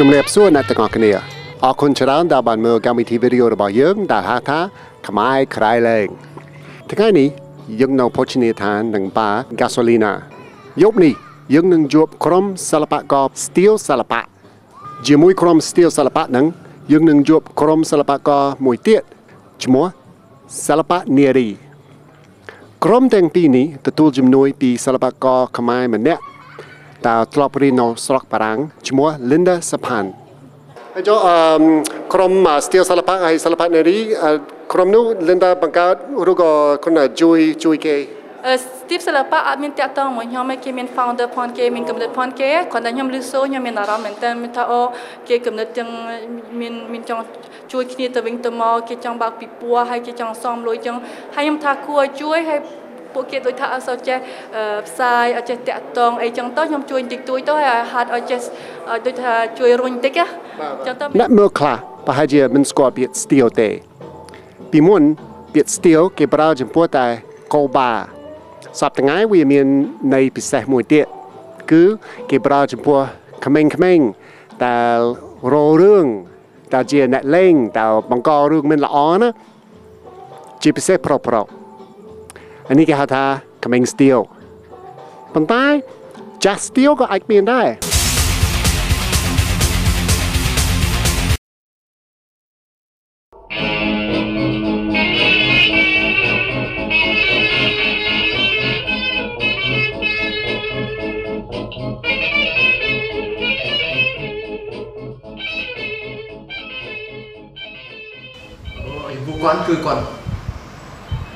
ជំរាបសួរអ្នកទាំងអស់គ្នាអរគុណច្រើនដែលបានមើលកម្មវិធីវីដេអូរបស់យើងដែលហៅថាខ្មែរក្រៃលែងថ្ងៃនេះយើងនៅភោជនីយដ្ឋាននឹងបា Gasolina យប់នេះយើងនឹងជួបក្រុមសិល្បករ Steel សិល្បៈជាមួយក្រុម Steel សិល្បៈហ្នឹងយើងនឹងជួបក្រុមសិល្បករមួយទៀតឈ្មោះសិល្បៈនារីក្រុមទាំងពីរនេះទទួលជំនួយពីសិល្បករខ្មែរម្នាក់ តើធ្លាប់រៀននៅស្រុកបារាំងឈ្មោះ Linda Sapan ហើយចុះអឺក្រុម Steel សិល្បៈហើយសិល្បៈនារីអឺក្រុមនោះ Linda បង្កើតឬក៏គាត់ជួយជួយគេអឺ Steve សិល្បៈអត់មានតាក់ទងមួយខ្ញុំឯងគេមាន founder ផនគេមានកំណត់ផនគេគាត់តែខ្ញុំលឺសូរខ្ញុំមានអារម្មណ៍មែនតើមានថាអូគេកំណត់ទាំងមានមានចង់ជួយគ្នាទៅវិញទៅមកគេចង់បើកពីពោះហើយគេចង់សំលុយចឹងហើយខ្ញុំថាគួរឲ្យជួយហើយ ពួកគេដូចថាអត់សូវចេះផ្សាយអត់ចេះតាក់ទងអីចឹងទៅខ្ញុំជួយតិចតួចទៅហើយហាត់ឲ្យចេះដូចថាជួយរុញតិចចឹងទៅអ្នកមើលខ្លះប្រហែលជាមិនស្គាល់ពាក្យ steel ទេពីមុនពាក្យ steel គេប្រើចំពោះតែ coba សប្តាហ៍ថ្ងៃវាមានន័យពិសេសមួយទៀតគឺគេប្រើចំពោះក្មេងៗដែលរោរឿងដែលជាអ្នកលេងដែលបង្ករឿងមិនល្អណាជាពិសេសប្រុសប្រុស អានេះគេហៅថាក្មេង steel ប៉ុន្តែចាស់ steel ក៏អាចមានដែរពួកគាត់គឺគាត់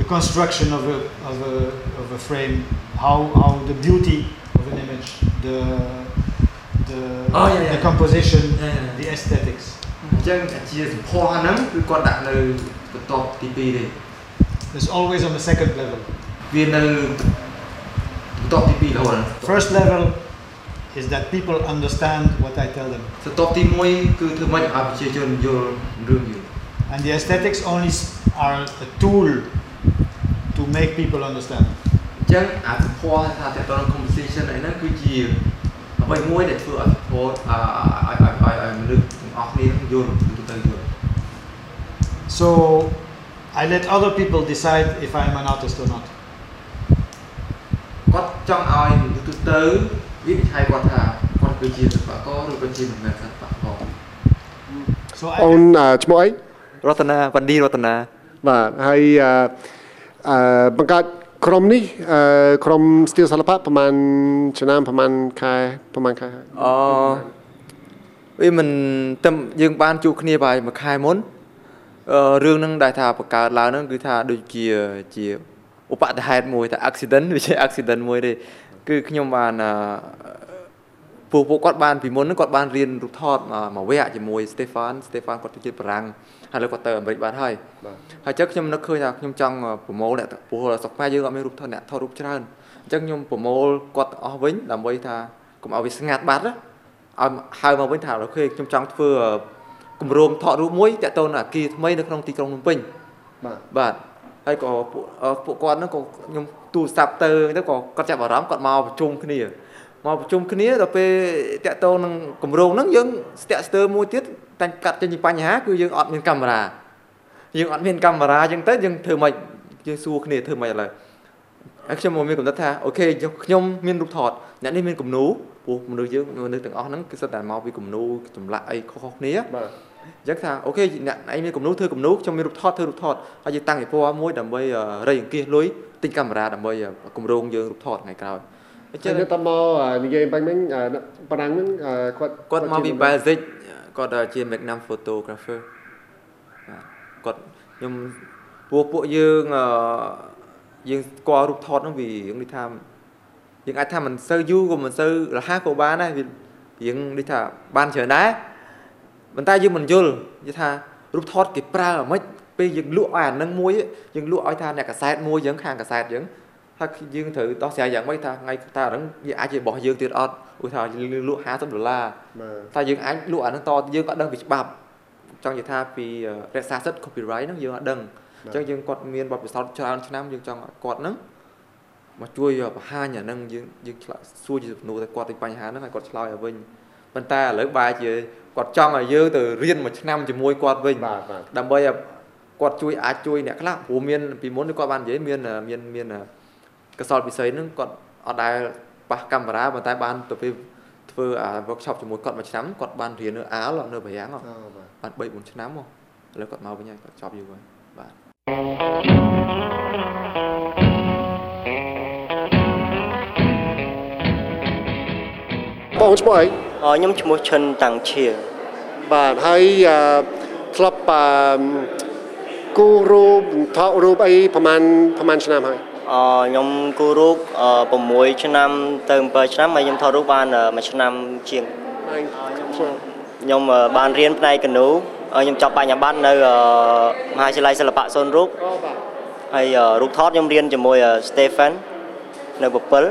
the construction of a, of, a, of a frame, how, how the beauty of an image, the, the, Oh, yeah, yeah. the composition, Yeah, yeah. the aesthetics. អញ្ចឹងជាសម្ផស្សអាហ្នឹងគឺគាត់ដាក់នៅបន្ទាប់ទី2ទេ It's always on the second level. វានៅបន្ទាប់ទី2រហូត First level is that people understand what I tell them. បន្ទាប់ទី1គឺធ្វើម៉េចឲ្យប្រជាជនយល់រឿងយល់ And the aesthetics only s- are a tool to make people understand. អញ្ចឹងអាសម្ផស្សថាតើតើ composition អីហ្នឹងគឺជាអ្វីមួយដែលធ្វើឲ្យសម្ផស្សឲ្យឲ្យឲ្យឲ្យមនុស្សទាំងអស់គ្នាយល់ទូទៅយល់ So I let other people decide if I'm an artist or not. គាត់ចង់ឲ្យមនុស្សទូទៅវិនិច្ឆ័យគាត់ថាគាត់គឺជាសិល្បករឬក៏ជាមិនមែនសិល្បករ So អូ I, នអឺឈ្មោះអីរតនាបណ្ឌីរតនាបាទហើយ អឺអឺបង្កើតក្រុមនេះអឺក្រុម steel សិល្បៈប្រហែលឆ្នាំប្រហែលខែប្រហែលខែហើយអវាមិនតែយើងបានជួបគ្នាប្រហែលមួយខែមុនអឺរឿងហ្នឹងដែលថាបង្កើតឡើងហ្នឹងគឺថាដូចជាជាឧបទ្ទហេតុមួយថា accident វាជា accident មួយទេគឺខ្ញុំបានអឺពួកពួកគាត់បានពីមុនហ្នឹងគាត់បានរៀនរូបថតមកមួយវគ្គជាមួយ Stefan Stefan គាត់ទៅជាបារាំង ហើយលើគាត់ទៅអាមេរិកបានហើយបាទហើយអញ្ចឹងខ្ញុំនឹកឃើញថាខ្ញុំចង់ប្រមូលអ្នកព្រោះស្រុកខ្មែរយើងអត់មានរូបថតអ្នកថតរូបច្រើនអញ្ចឹងខ្ញុំប្រមូលគាត់ទាំងអស់វិញដើម្បីថាកុំឲ្យវាស្ងាត់បាត់ណាឲ្យហៅមកវិញថាអូខេខ្ញុំចង់ធ្វើគម្រោងថតរូបមួយតាក់ទងនឹងអគារថ្មីនៅក្នុងទីក្រុងភ្នំពេញបាទបាទហើយក៏ពួកអឺពួកគាត់ហ្នឹងក៏ខ្ញុំទូរស័ព្ទទៅទៅក៏គាត់ចាប់អារម្មណ៍គាត់មកប្រជុំគ្នាមកប្រជុំគ្នាដល់ពេលតាក់ទងនឹងគម្រោងហ្នឹងយើងស្ទាក់ស្ទើរមួយទៀត តែកាត់ចេញពីបញ្ហាគឺយើងអត់មានកាមេរ៉ាយើងអត់មានកាមេរ៉ាអញ្ចឹងទៅយើងធ្វើម៉េចយើងសួរគ្នាធ្វើម៉េចឥឡូវហើយខ្ញុំមកមានកំណត់ថាអូខេខ្ញុំមានរូបថតអ្នកនេះមានគំនូព្រោះមនុស្សយើងមនុស្សទាំងអស់ហ្នឹងគឺសុទ្ធតែមកពីគំនូចម្លាក់អីខុសៗគ្នាបាទអញ្ចឹងថាអូខេអ្នកឯងមានគំនូធ្វើគំនូខ្ញុំមានរូបថតធ្វើរូបថតហើយយើងតាំងឯពណ៌មួយដើម្បីអឺរៃអង្គាសលុយទិញកាមេរ៉ាដើម្បីអឺគម្រោងយើងរូបថតថ្ងៃក្រោយអញ្ចឹចឹងងទៅមកអឺនិយាយបាញ់មិញអឺបារាំងហ្នឹងអឺគាត់គាត់មកពីជា Belgium គាត់អឺជា Magnum photographer បាទគាត់ខ្ញុំពួកពួកយើងអឺយើងស្គាល់រូបថតហ្នឹងវាយើងនិយាយថាយើងអាចថាមិនសូវយូរក៏មិនសូវរហ័សក៏បានដែរវាយើងនិយាយថាបានច្រើនដែរប៉ុន្តែយើងមិនយល់និយាយថារូបថតគេប្រើអាម៉េចពេលយើងលក់ឲ្យអានឹងមួយយើងលក់ឲ្យថាអ្នកកសែតមួយយើងខាងកសែតយើង ហើយយើងត្រូវដោះស្រាយយ៉ាងម៉េចថាថ្ងៃថាអានឹងវាអាចជារបស់យើងទៀតអត់ឧទាហរណ៍យើងលក់50ដុល្លារបាទតែយើងអាចលក់អានឹងតយើងក៏ដឹងពីច្បាប់ចង់និយាយថាពីរក្សាសិទ្ធិ copyright ហ្នឹងយើងអត់ដឹងអញ្ចឹងយើងគាត់មានបទពិសោធន៍ច្រើនឆ្នាំយើងចង់ឲ្យគាត់ហ្នឹងមកជួយបង្ហាញអាហ្នឹងយើងយើងឆ្លើយសួរជាសំណួរទៅគាត់ពីបញ្ហាហ្នឹងឲ្យគាត់ឆ្លើយឲ្យវិញប៉ុន្តែឥឡូវបែរជាគាត់ចង់ឲ្យយើងទៅរៀនមួយឆ្នាំជាមួយគាត់វិញបាទបាទដើម្បីឲ្យគាត់ជួយអាចជួយអ្នកខ្លះព្រោះមានពីមុនគាត់បាននិយាយមានមានមាន កសលពិសេសហ្នឹងគាត់អត់ដែលប៉ះកាមេរ៉ាប៉ុន្តែបានទៅពេលធ្វើអា workshop ជាមួយគាត់មួយឆ្នាំគាត់បានរៀននៅអាលនៅបារាំងហ៎អូបាទបាន3 4ឆ្នាំមកឥឡូវគាត់មកវិញហើយគាត់ចប់យូរហើយបាទបងឈ្មោះអីអខ្ញុំឈ្មោះឈិនតាំងឈៀបាទហើយអឺធ្លាប់អឺគូរូបថតរូបអីប្រហែលប្រហែលឆ្នាំហើយអ ខ្ញុំគូររូបអ6ឆ្នាំទៅ7ឆ្នាំហើយខ្ញុំថតរូបបានមួយឆ្នាំជាងអញខ្ញុំខ្ញុំអឺបានរៀនផ្នែកកណូអឺខ្ញុំចប់បញ្ញាបត្រនៅអឺមហាវិទ្យាល័យសិល្បៈសូនរូបអូបាទហើយអឺរូបថតខ្ញុំរៀនជាមួយអឺ Stephen នៅពពិល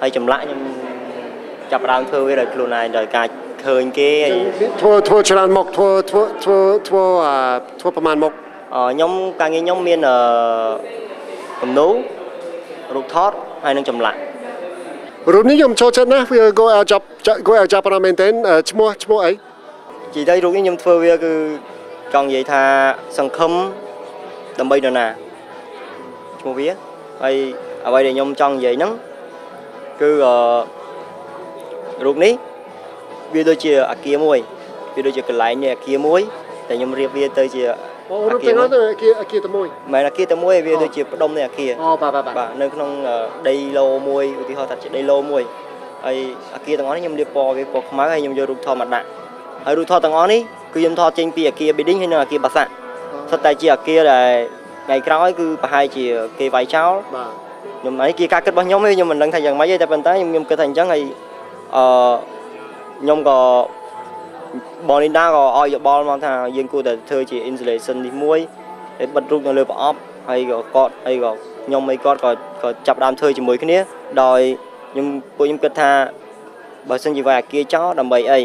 ហើយចម្លាក់ខ្ញុំចាប់ផ្ដើមធ្វើវាដោយខ្លួនឯងដោយការឃើញគេហើយធ្វើធ្វើច្រើនមុខធ្វើធ្វើធ្វើធ្វើអឺធ្វើប្រហែលមុខអខ្ញុំការងារខ្ញុំមានអឺ គំនូរូបថតហើយនឹងចម្លាក់រូបនេះខ្ញុំចូលចិត្តណាស់វា go out job go out job ប្រហែលមែនទែនអឺឈ្មោះឈ្មោះអីជីទៅរូបនេះខ្ញុំធ្វើវាគឺចង់និយាយថាសង្ឃឹមដើម្បីនរណាឈ្មោះវាហើយអ្វីដែលខ្ញុំចង់និយាយហ្នឹងគឺអឺរូបនេះវាដូចជាអាគារមួយវាដូចជាកន្លែងនៃអាគារមួយតែខ្ញុំរៀបវាទៅជា អូរូបទាំងអស់ទៅអាគារអាគារតែមួយមិនមែនអាគារតែមួយវាដូចជាផ្ដុំនៃអាគារអូបាទបាទបាទបាទនៅក្នុងអឺដីឡូមួយឧទាហរណ៍ថាជាដីឡូមួយហើយអាគារទាំងអស់នេះខ្ញុំលាបពណ៌វាពណ៌ខ្មៅហើយខ្ញុំយករូបថតមកដាក់ហើយរូបថតទាំងអស់នេះគឺខ្ញុំថតចេញពីអាគារ building ហើយនិងអាគារបាសាក់សុទ្ធតែជាអាគារដែលថ្ងៃក្រោយគឺប្រហែលជាគេវាយចោលបាទខ្ញុំនេះគេការគិតរបស់ខ្ញុំទេខ្ញុំមិនដឹងថាយ៉ាងម៉េចទេតែប៉ុន្តែខ្ញុំខ្ញុំគិតថាអញ្ចឹងហើយអឺខ្ញុំក៏ បងលីនដាក៏ឲ្យយោបល់មកថាយើងគួរតែធ្វើជា installation នេះមួយហើយបិទរូបនៅលើប្រអប់ហើយក៏គាត់ហើយក៏ខ្ញុំអីគាត់ក៏ក៏ចាប់ផ្ដើមធ្វើជាមួយគ្នា ដោយខ្ញុំពួកខ្ញុំគិតថាបើសិនជាវាយអាគារចោលដើម្បីអី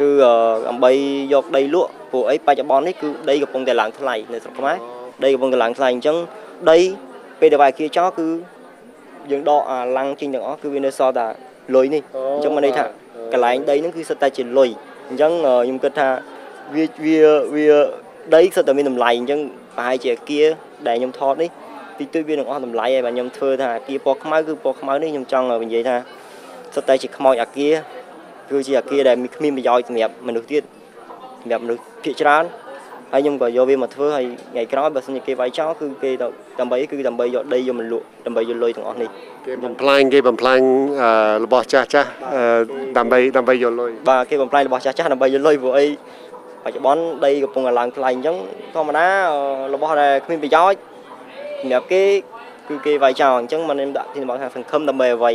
គឺអឺដើម្បីយកដីលក់ព្រោះអីបច្ចុប្បន្ននេះគឺដីកំពុងតែឡើងថ្លៃនៅស្រុកខ្មែរដីកំពុងតែឡើងថ្លៃអញ្ចឹងដីពេលដែលវាយអាគារចោលគឺយើងដកអាឡាំងចេញទាំងអស់គឺវានៅសល់តែលុយនេះអញ្ចឹងមិនន័យថាកន្លែងដីហ្នឹងគឺសុទ្ធតែជាលុយ អញ្ចឹងអឺខ្ញុំគិតថាវាវាវាដីសុទ្ធតែមានតម្លៃអញ្ចឹងប្រហែលជាអាគារដែលខ្ញុំថតនេះតិចតួចវានឹងអស់តម្លៃហើយបាទខ្ញុំធ្វើថាអាគារពណ៌ខ្មៅគឺពណ៌ខ្មៅនេះខ្ញុំចង់និយាយថាសុទ្ធតែជាខ្មោចអាគារគឺជាអាគារដែលមានគ្មានប្រយោជន៍សម្រាប់មនុស្សទៀតសម្រាប់មនុស្សភាគច្រើន ហើយខ្ញុំក៏យកវាមកធ្វើហើយថ្ងៃក្រោយបើសិនជាគេវាយចោលគឺគេទៅដើម្បីគឺដើម្បីយកដីយកមកលក់ដើម្បីយកលុយទាំងអស់នេះគេបំផ្លាញគេបំផ្លាញអឺរបស់ចាស់ចាស់អឺដើម្បីដើម្បីយកលុយបាទគេបំផ្លាញរបស់ចាស់ចាស់ដើម្បីយកលុយព្រោះអីបច្ចុប្បន្នដីកំពុងតែឡើងថ្លៃអញ្ចឹងធម្មតាអឺរបស់ដែលគ្មានប្រយោជន៍សម្រាប់គេគឺគេវាយចោលអញ្ចឹងមិនខ្ញុំដាក់ទីរបស់ថាសង្ឃឹមដើម្បីអ្វី